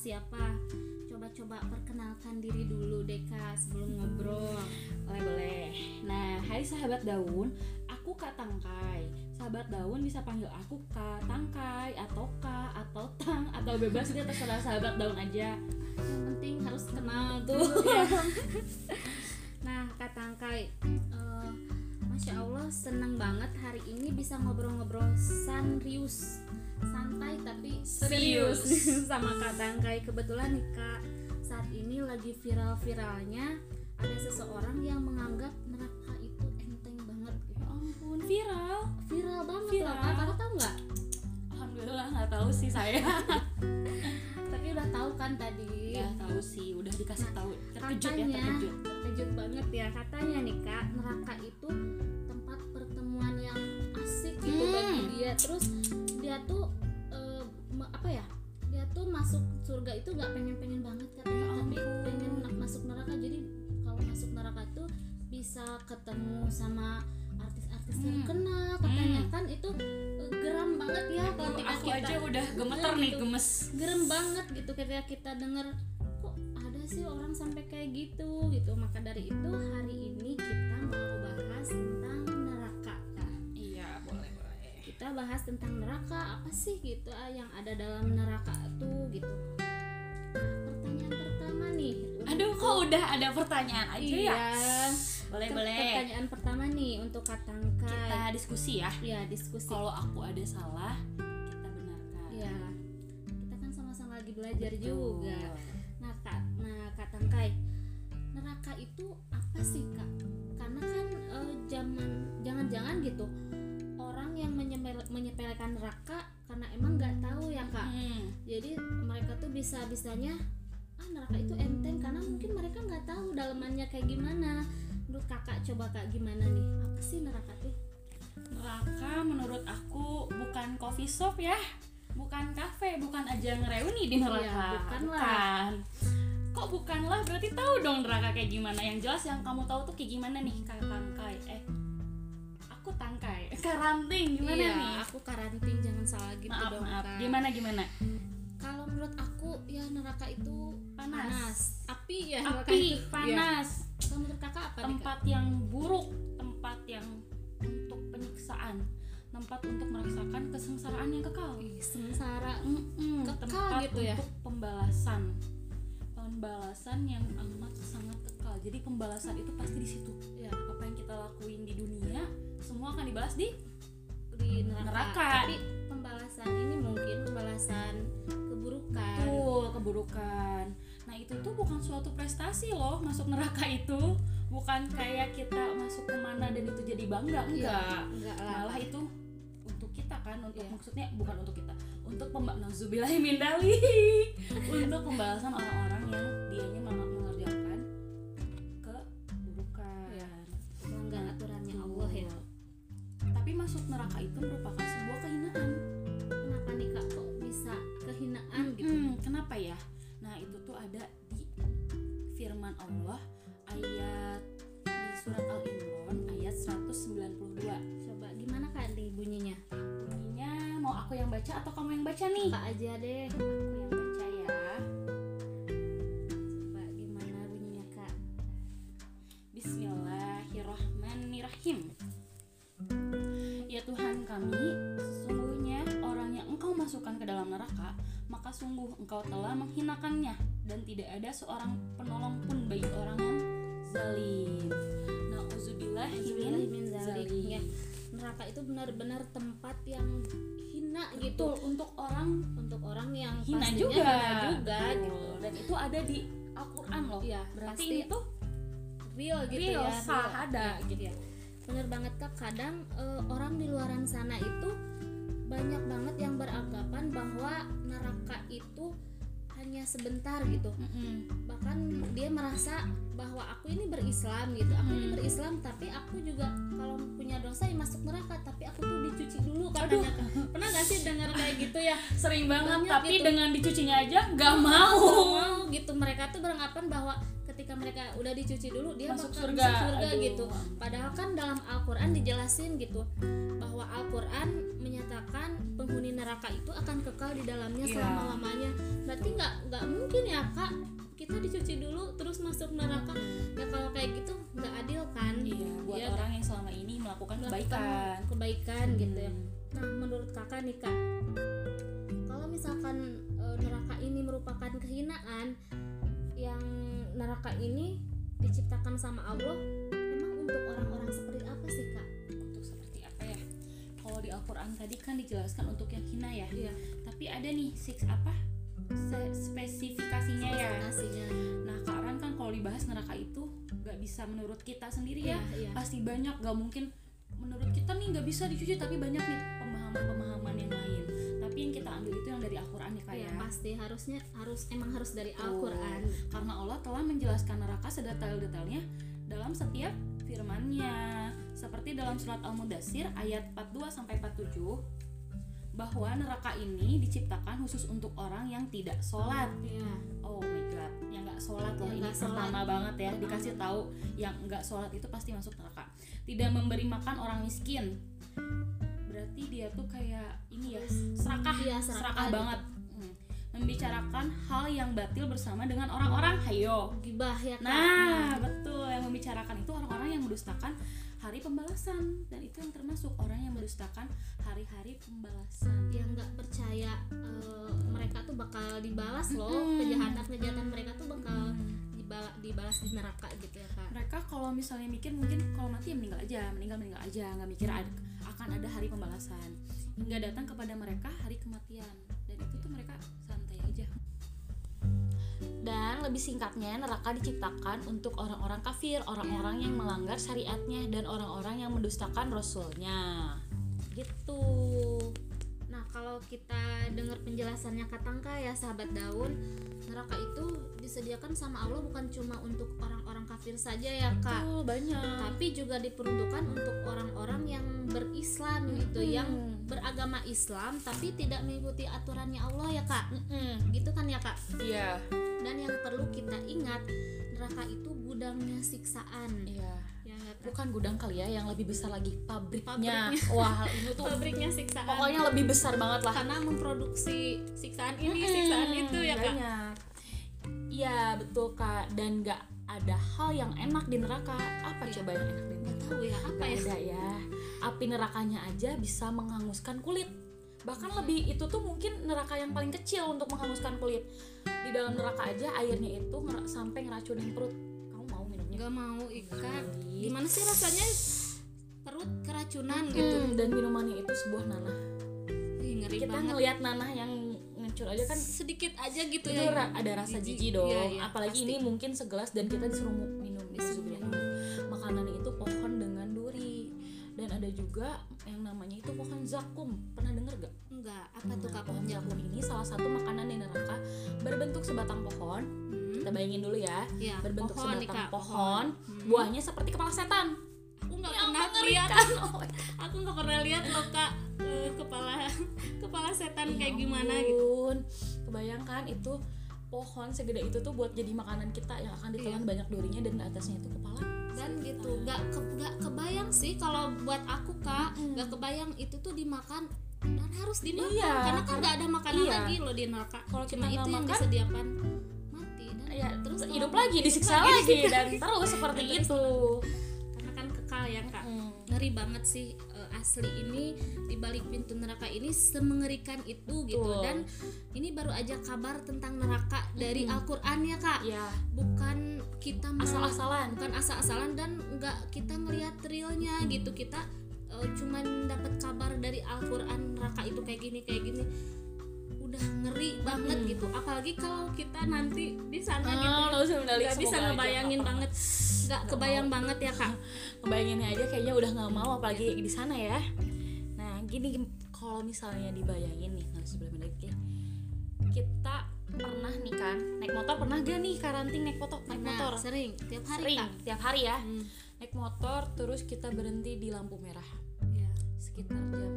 siapa? Coba-coba perkenalkan diri dulu deh Kak sebelum ngobrol. Boleh boleh. Nah, hai sahabat daun, aku Kak Tangkai. Sahabat daun bisa panggil aku Kak Tangkai atau Kak atau Tang atau bebas deh terserah sahabat daun aja. yang penting harus kenal tuh ya. nah kak Tangkai eh, masya Allah seneng banget hari ini bisa ngobrol-ngobrol serius santai tapi serius sama kak Tangkai kebetulan nih kak saat ini lagi viral-viralnya ada seseorang yang menganggap neraka itu enteng banget gitu. Ya ampun, viral. viral banget Viral. loh kak kakak tahu nggak Alhamdulillah nggak tahu sih saya. tapi udah tahu kan tadi ya tahu sih, udah dikasih tahu. Terkejut ya, katanya terkejut. terkejut banget ya katanya nih kak neraka itu tempat pertemuan yang asik gitu Hmm. bagi dia terus dia tuh masuk surga itu nggak pengen pengen banget katanya Ya tapi pengen masuk neraka. Jadi kalau masuk neraka tuh bisa ketemu sama artis-artis Hmm. terkenal. Katanya kan itu eh, geram banget ya kalau ketika Aku kita aja udah gemeter Nah, nih, gitu. gemes. gerem banget gitu ketika kita denger kok ada sih orang sampai kayak gitu? Gitu. Maka dari itu hari ini kita mau bahas tentang kita bahas tentang neraka apa sih gitu ah, yang ada dalam neraka tuh gitu pertanyaan pertama nih Aduh, kok udah ada pertanyaan aja iya ya? Boleh Ke- boleh. pertanyaan pertama nih untuk Kita Katangkai diskusi ya. ya diskusi Kalau aku ada salah, kita benarkan. ya kita kan sama-sama lagi belajar Betul. juga Nah, Kak, nah Kak Tangkai, neraka itu apa sih, Kak? Karena kan eh, zaman jangan-jangan gitu yang menyepele- menyepelekan neraka karena emang nggak tahu ya, Kak. Hmm. Jadi mereka tuh bisa-bisanya ah neraka itu enteng karena mungkin mereka nggak tahu dalamannya kayak gimana. Menurut Kakak coba Kak gimana nih? Apa sih neraka tuh? Neraka menurut aku bukan coffee shop ya, bukan kafe, bukan ajang reuni di neraka. Iya, bukan lah. Bukan. Kok bukan lah? Berarti tahu dong neraka kayak gimana. Yang jelas yang kamu tahu tuh kayak gimana nih, Kak Tangkai. Eh, aku Tangkai. Karanting gimana iya, nih? aku karanting jangan salah gitu maaf dong, maaf. Gimana gimana? Kalau menurut aku ya neraka itu Panas. Api ya neraka Api, itu. Iya. panas. Kalau menurut kakak apa nih kak? tempat yang buruk, tempat yang untuk penyiksaan, tempat untuk merasakan kesengsaraan yang kekal. Ih, sengsara. Mm-mm, Kekal tempat gitu ya? untuk pembalasan, pembalasan yang amat sangat kekal. Jadi pembalasan itu pasti di situ. Ya, Apa yang kita lakuin dibalas di di neraka. Neraka. Tapi pembalasan ini mungkin pembalasan keburukan. tuh keburukan. Nah itu tuh bukan suatu prestasi loh masuk neraka itu, bukan kayak kita masuk ke mana dan itu jadi bangga Iya, enggak. enggak lah. malah itu untuk kita kan untuk Iya. maksudnya bukan untuk kita untuk pembalasan mindali untuk pembalasan orang-orang baca nih. Kak aja deh. aku yang baca ya. Coba gimana bunyinya kak? Bismillahirrahmanirrahim. Ya Tuhan kami, sesungguhnya orang yang engkau masukkan ke dalam neraka Maka sungguh engkau telah menghinakannya Dan tidak ada seorang penolong pun bagi orang yang zalim. Nauzubillah min zalim Ya, neraka itu benar-benar tempat yang hina gitu Betul, untuk orang untuk orang yang hina juga, hina juga Betul. gitu Dan itu ada di Al-Quran loh Iya, Berarti pasti ini tuh real gitu real, ya sah, real. ada Ya, gitu ya. bener banget kak kadang eh, orang di luaran sana itu banyak banget yang beranggapan bahwa neraka itu hanya sebentar gitu Mm-mm. bahkan dia merasa bahwa aku ini berislam gitu aku ini Hmm. berislam tapi aku juga kalau punya dosa ya masuk neraka tapi aku tuh dicuci dulu katanya Kak. Pernah gak sih dengar kayak gitu ya? Sering banget Banyak tapi gitu. dengan dicucinya aja nggak mau. Nggak mau gitu. Mereka tuh beranggapan bahwa ketika mereka udah dicuci dulu dia Masuk bakal surga. masuk surga Aduh. gitu. Padahal kan dalam Al-Quran dijelasin gitu bahwa Al-Quran menyatakan penghuni neraka itu akan kekal di dalamnya Iya. selama lamanya berarti nggak nggak mungkin ya kak? Kita dicuci dulu terus masuk neraka. Ya kalau kayak gitu nggak adil kan? Iya buat Iya, orang yang selama ini melakukan melakukan kebaikan. kebaikan gitu ya. Hmm. Nah, menurut kakak nih kak, kalau misalkan e, neraka ini merupakan kehinaan, yang neraka ini diciptakan sama Allah, memang untuk orang-orang seperti apa sih kak? untuk seperti apa ya kalau di Al-Quran tadi kan dijelaskan untuk yang hina ya Iya. tapi ada nih six apa Se- spesifikasinya ya Nasinya. nah Kak Ran kan kalau dibahas neraka itu nggak bisa menurut kita sendiri ya Iya, iya. pasti banyak gak mungkin menurut kita nih nggak bisa dicuci tapi banyak nih pemahaman-pemahaman yang lain tapi yang kita ambil itu yang dari Al-Quran ya Kak Iya, ya pasti harusnya harus emang harus dari. Al-Qur'an. karena Allah telah menjelaskan neraka sedetail-detailnya dalam setiap firman-Nya seperti dalam surat Al-Mudassir ayat 42 sampai 47 bahwa neraka ini diciptakan khusus untuk orang yang tidak sholat Iya. oh my god yang nggak sholat loh Yang ini sholat. pertama banget ya Pertama. dikasih tahu yang nggak sholat itu pasti masuk neraka tidak memberi makan orang miskin berarti dia tuh kayak ini ya serakah Iya, serakah serakah gitu. banget. Hmm. membicarakan hal yang batil bersama dengan orang-orang hayo. Gibah ya kak. nah betul. Yang membicarakan itu orang-orang yang mendustakan hari pembalasan. Dan itu yang termasuk orang yang mendustakan hari-hari pembalasan. Yang nggak percaya eh, mereka tuh bakal dibalas loh. Mm-mm. kejahatan kejahatan mereka tuh bakal dibala- dibalas di neraka gitu ya kak. Mereka kalau misalnya mikir mungkin kalau mati ya meninggal aja meninggal meninggal aja. Nggak mikir ada, akan ada hari pembalasan. Hingga datang kepada mereka hari kematian. Dan itu tuh mereka santai aja. Dan lebih singkatnya, neraka diciptakan untuk orang-orang kafir, orang-orang yang melanggar syariatnya dan orang-orang yang mendustakan rasulnya. gitu. Nah kalau kita dengar penjelasannya Katangka ya sahabat daun neraka itu disediakan sama Allah bukan cuma untuk orang-orang kafir saja ya kak. Betul, banyak. tapi juga diperuntukkan untuk orang-orang yang berislam gitu yang beragama Islam tapi tidak mengikuti aturannya Allah ya kak Mm-mm. gitu kan ya kak Iya. dan yang perlu kita ingat neraka itu gudangnya siksaan Iya. ya Kak? Bukan gudang kali ya, yang lebih besar lagi pabriknya. Pabriknya. Wah, ini tuh pabriknya siksaan pokoknya lebih besar banget lah. karena memproduksi siksaan ini Mm-mm, siksaan itu ya kak. Iya, betul Kak. Dan nggak ada hal yang enak di neraka. Apa Iya. coba yang enak di neraka? tahu ya apa Nggak ya ada ya. Api nerakanya aja bisa menghanguskan kulit. Bahkan lebih itu tuh mungkin neraka yang paling kecil untuk menghanguskan kulit. Di dalam neraka aja airnya itu ngera- sampai ngeracunin perut. Kamu mau minumnya? nggak mau ikat Ih. gimana sih rasanya perut keracunan gitu Hmm, dan minumannya itu sebuah nanah. Ih, ngeri Kita banget ngelihat nanah yang ngecur aja kan sedikit aja gitu itu ya ada rasa Jijik. dong. Iya, iya, Apalagi pasti. ini mungkin segelas dan kita disuruh minum. Disuruh minum. Juga yang namanya itu pohon zakum. Pernah denger gak? enggak apa tuh kak pohon zakum ini salah satu makanan di neraka berbentuk sebatang pohon. Hmm. Kita bayangin dulu ya. ya Berbentuk pohon nih sebatang kak pohon, Hmm. buahnya seperti kepala setan. aku nggak Yang pernah lihat aku nggak pernah lihat loh kak eh, kepala kepala setan Ya kayak gimana gitu ampun. Kebayangkan itu pohon segede itu tuh buat jadi makanan kita yang akan ditelan Iya. banyak durinya dan atasnya itu kepala. Dan gitu nggak ke, nggak kebayang sih kalau buat aku kak nggak kebayang itu tuh dimakan dan harus dimakan. Iya, karena kan nggak ada makanan iya. lagi loh di neraka. Kalau cuma itu nggak yang makan, disediakan. Mati. Dan Ya, terus hidup lagi disiksa lagi. lagi dan terus seperti itu. karena kan kekal ya kak. Hmm. ngeri banget sih asli ini di balik pintu neraka ini semengerikan itu gitu. Dan ini baru aja kabar tentang neraka dari. Al-Qur'an ya kak. Ya, bukan kita asal-asalan. bukan asal-asalan dan nggak kita ngelihat realnya gitu. Kita eh, cuman dapat kabar dari Al-Qur'an neraka itu kayak gini kayak gini. Udah ngeri banget Hmm. gitu. Apalagi kalau kita nanti di sana gitu Ah, nggak bisa ngebayangin banget nggak Nggak kebayang banget ya kak. Ngebayanginnya aja kayaknya udah nggak mau apalagi di sana ya. Nah, gini kalau misalnya dibayangin nih, sebelah lagi kita pernah nih kan naik motor pernah gak nih karanting naik motor naik Nah, motor? sering. Tiap hari sering Kak. tiap hari ya. Hmm, naik motor terus kita berhenti di lampu merah. Iya. sekitar jam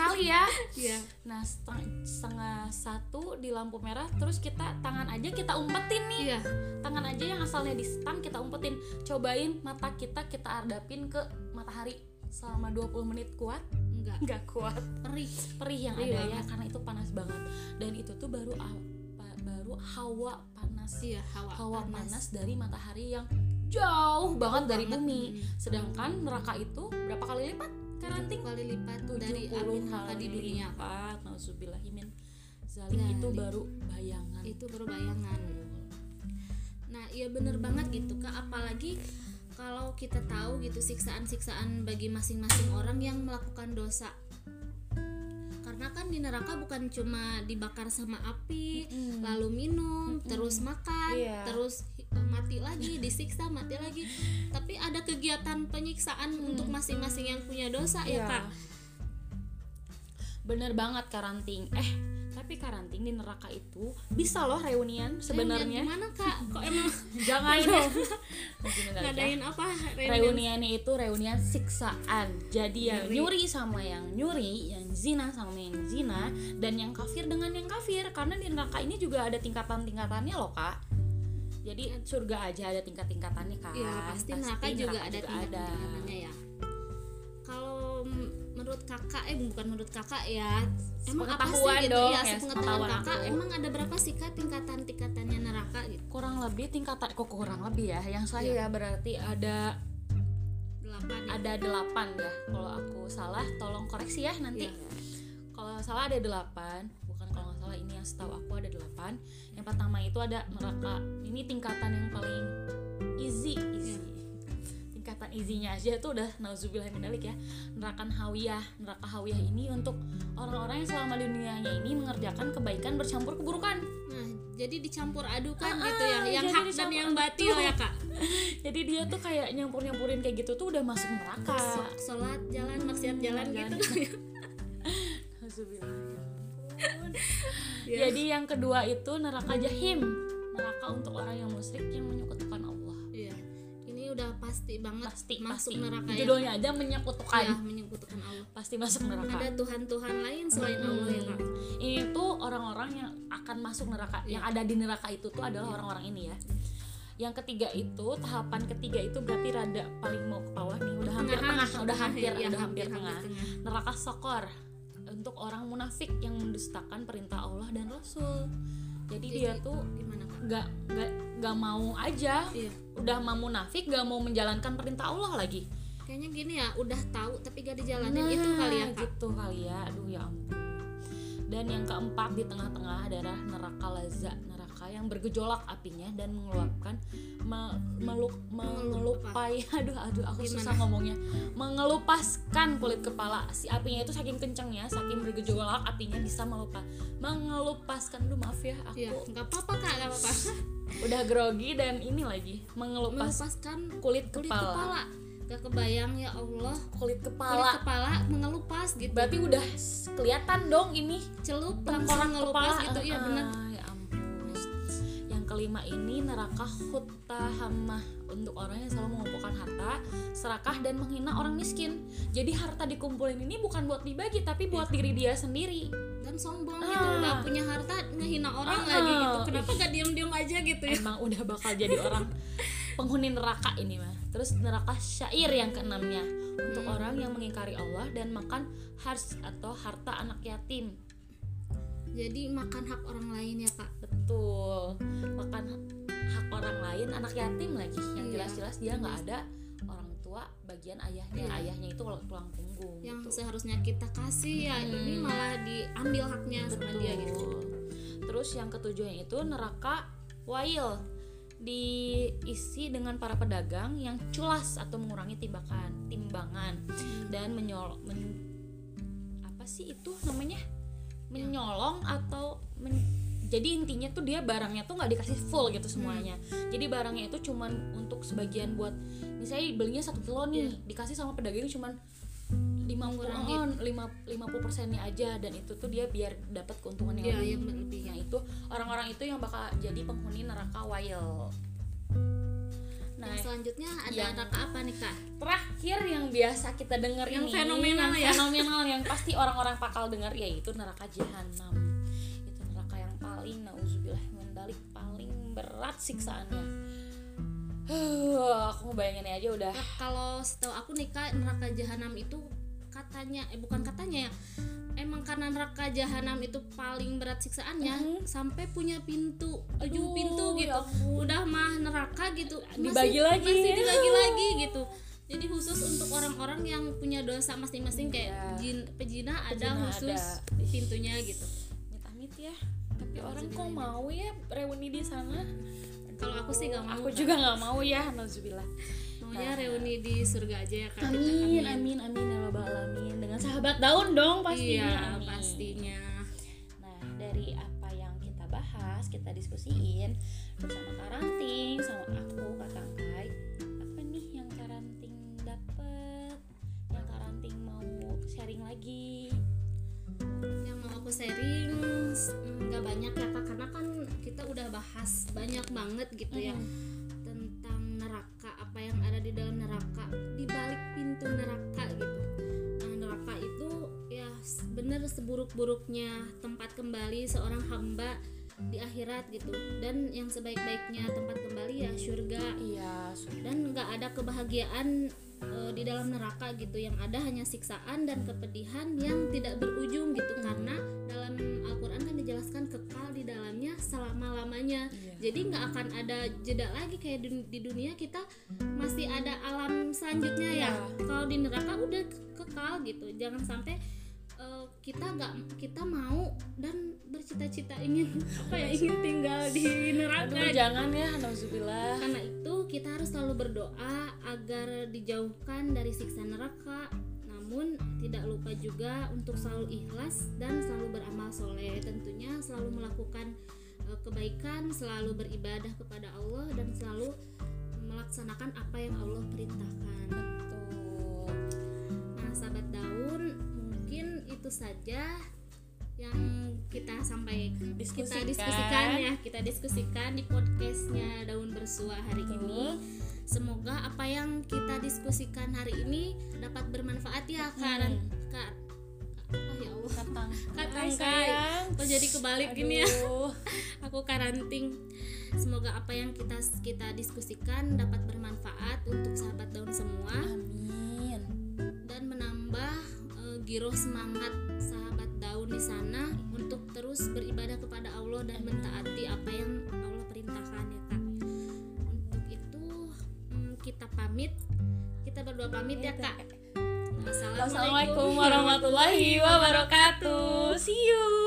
sekali ya. Iya. nah setengah, setengah satu di lampu merah terus kita tangan aja kita umpetin nih. Iya. Tangan aja yang asalnya di stang kita umpetin. Cobain mata kita kita hadapin ke matahari selama 20 menit kuat. Enggak. Nggak kuat. Perih perih yang Perih ada ya banget. karena itu panas banget. Dan itu tuh baru apa baru hawa panas. Iya hawa, hawa panas. dari matahari yang jauh banget dari bumi. Sedangkan neraka itu berapa kali lipat karanting kali lipat 70 dari api neraka di dunia lipat nauzubillahimin zalim Zalik. itu baru bayangan itu baru bayangan nah iya bener banget gitu kak apalagi kalau kita tahu gitu siksaan-siksaan bagi masing-masing orang yang melakukan dosa karena kan di neraka bukan cuma dibakar sama api Mm. lalu minum terus makan Iya. terus mati lagi disiksa mati lagi. Tapi ada kegiatan penyiksaan untuk masing-masing yang punya dosa ya Iya. kak. Bener banget karanting. Eh tapi karanting di neraka itu bisa loh reunian sebenarnya. gimana kak? Kok emang jangan. Dong kali ya. ngadain apa? Reunian? reuniannya itu reunian siksaan. Jadi yang nyuri sama yang nyuri yang zina sama yang zina dan yang kafir dengan yang kafir. Karena di neraka ini juga ada tingkatan-tingkatannya loh kak jadi surga aja ada tingkat-tingkatannya kan Iya pasti neraka juga ada juga tingkat-tingkatannya ya. Kalau menurut kakak, eh bukan menurut kakak ya, emang apa sih gitu dong, ya? ya, Sepengetahuan kakak, aku. emang ada berapa sih kak tingkatan-tingkatannya neraka gitu? kurang lebih tingkatan kok kurang lebih ya yang saya Iya. berarti ada Delapan. ya? ada delapan ya kalau aku salah tolong koreksi ya nanti Iya. kalau salah ada delapan salah ini yang setahu aku ada delapan yang pertama itu ada neraka ini tingkatan yang paling easy easy Iya. tingkatan easynya aja tuh udah nauzubillah minalik ya neraka hawiyah neraka hawiyah ini untuk orang-orang yang selama dunianya ini mengerjakan kebaikan bercampur keburukan Nah, jadi dicampur adukan Ah, gitu ya, yang jadi hak dan yang batil ya kak. jadi dia tuh kayak nyampur nyampurin kayak gitu tuh udah masuk neraka Sholat jalan, maksiat jalan Jalan. gitu. Nauzubillah, ya ampun. Ya. Jadi yang kedua itu neraka jahim, neraka untuk orang yang musyrik yang menyekutukan Allah. Iya. Ini udah pasti banget Pasti masuk pasti. neraka ya. Judulnya aja menyekutukan. Ya, menyekutukan Allah. Pasti masuk neraka. Ada Tuhan-Tuhan lain selain Allah ya kak. Ini tuh orang-orang yang akan masuk neraka. Yang ada di neraka itu tuh adalah orang-orang ini ya. Yang ketiga itu tahapan ketiga itu berarti rada paling mau ke bawah nih udah hampir Tengahan, tengah, udah hampir, ya, udah hampir, tengah. Neraka sokor untuk orang munafik yang mendustakan perintah Allah dan Rasul. Jadi, dia tuh Gimana nggak nggak nggak mau aja Iya. udah mau munafik nggak mau menjalankan perintah Allah lagi Kayaknya gini ya, udah tahu tapi gak dijalanin itu kali ya kak. gitu kali ya aduh ya ampun dan yang keempat di tengah-tengah adalah neraka laza neraka yang bergejolak apinya dan mengeluapkan me- meluk, mengelupai aduh aduh aku Gimana? susah ngomongnya mengelupaskan kulit kepala si apinya itu saking kencengnya saking bergejolak apinya bisa melupa mengelupaskan aduh maaf ya aku Iya, nggak apa-apa kak, nggak apa-apa. udah grogi dan ini lagi mengelupas Melepaskan kulit kulit kepala. kepala. Gak kebayang ya Allah, kulit kulit kepala kepala mengelupas gitu. berarti udah kelihatan dong ini celup langsung ngelupas kepala gitu, Ah, benar. Kelima ini neraka hutahamah untuk orang yang selalu mengumpulkan harta serakah dan menghina orang miskin jadi harta dikumpulin ini bukan buat dibagi tapi buat diri dia sendiri Dan sombong Ah. gitu, udah punya harta ngehina orang Ah. lagi gitu. Kenapa gak diem-diem aja gitu ya? emang udah bakal jadi orang penghuni neraka ini mah terus neraka syair yang keenamnya untuk Hmm. orang yang mengingkari Allah dan makan hars atau harta anak yatim Jadi makan hak orang lain ya kak. Betul makan hak orang lain anak yatim lagi yang Iya. jelas-jelas dia nggak ada orang tua bagian ayahnya Iya. ayahnya itu tulang punggung Yang gitu. seharusnya kita kasih ya ini Hmm. malah diambil haknya sama dia gitu. Betul. terus yang ketujuhnya itu neraka wail diisi dengan para pedagang yang culas atau mengurangi timbangan timbangan dan menyol men- apa sih itu namanya menyolong atau men- jadi intinya tuh dia barangnya tuh nggak dikasih full gitu semuanya jadi barangnya itu cuman untuk sebagian buat misalnya belinya satu kilo nih dikasih sama pedagang cuman 5 Mengurangi. oh, lima lima puluh persennya aja dan itu tuh dia biar dapat keuntungan yang Iya, lebih. yang lebih. Nah itu orang-orang itu yang bakal jadi penghuni neraka wild. Nah Yang selanjutnya ada yang- neraka apa nih kak terakhir yang biasa kita dengar Yang ini fenomenal yang ya. fenomenal yang pasti orang-orang bakal dengar yaitu neraka jahanam paling nauzubillah mendalik paling berat siksaannya Huh, aku ngebayanginnya aja udah Ya, kalau setahu aku nih kak neraka jahanam itu katanya eh bukan katanya ya emang karena neraka jahanam itu paling berat siksaannya Mhm. sampai punya pintu tujuh pintu ya gitu ampun. udah mah neraka gitu Dibagi lagi. masih dibagi lagi gitu jadi khusus untuk orang-orang yang punya dosa masing-masing kayak Iya. jin pejina ada Pejina khusus ada. pintunya gitu amit-amit ya orang kok mau ya reuni di sana? Kalau aku sih gak mau aku juga nggak mau ya nauzubillah. Maunya reuni di surga aja ya kak. Kita. amin amin. amin ya alamin. Dengan sahabat daun dong pastinya. Iya amin. pastinya. Nah, dari apa yang kita bahas, kita diskusiin bersama Karanting, banget gitu ya. Tentang neraka apa yang ada di dalam neraka di balik pintu neraka gitu. Nah neraka itu ya bener seburuk-buruknya tempat kembali seorang hamba di akhirat gitu. Dan yang sebaik-baiknya tempat kembali ya surga. Iya, dan nggak ada kebahagiaan di dalam neraka gitu yang ada hanya siksaan dan kepedihan yang tidak berujung gitu karena dalam Al-Quran kan dijelaskan kekal di dalamnya selama lamanya Iya. jadi nggak akan ada jeda lagi kayak di, di dunia kita masih ada alam selanjutnya ya Iya. kalau di neraka udah ke- kekal gitu jangan sampai kita nggak kita mau dan bercita-cita ingin apa ya ingin tinggal di neraka Aduh, jangan ya, nauzubillah. karena itu kita harus selalu berdoa agar dijauhkan dari siksa neraka. Namun tidak lupa juga untuk selalu ikhlas dan selalu beramal soleh. Tentunya selalu melakukan eh, kebaikan, selalu beribadah kepada Allah dan selalu melaksanakan apa yang Allah perintahkan. Betul. Nah, sahabat daun, itu saja yang kita sampai kita Diskusikan. diskusikan ya kita diskusikan di podcastnya daun bersua hari Betul. ini semoga apa yang kita diskusikan hari ini dapat bermanfaat ya kan kak oh ya Allah Katang. Sayang. kok jadi kebalik gini ya Aduh. aku karanting semoga apa yang kita kita diskusikan dapat bermanfaat untuk sahabat daun semua Amin. Giroh semangat sahabat daun di sana untuk terus beribadah kepada Allah dan mentaati apa yang Allah perintahkan ya kak. Untuk itu mm, kita pamit, kita berdua pamit ya kak. Assalamualaikum warahmatullahi wabarakatuh. See you.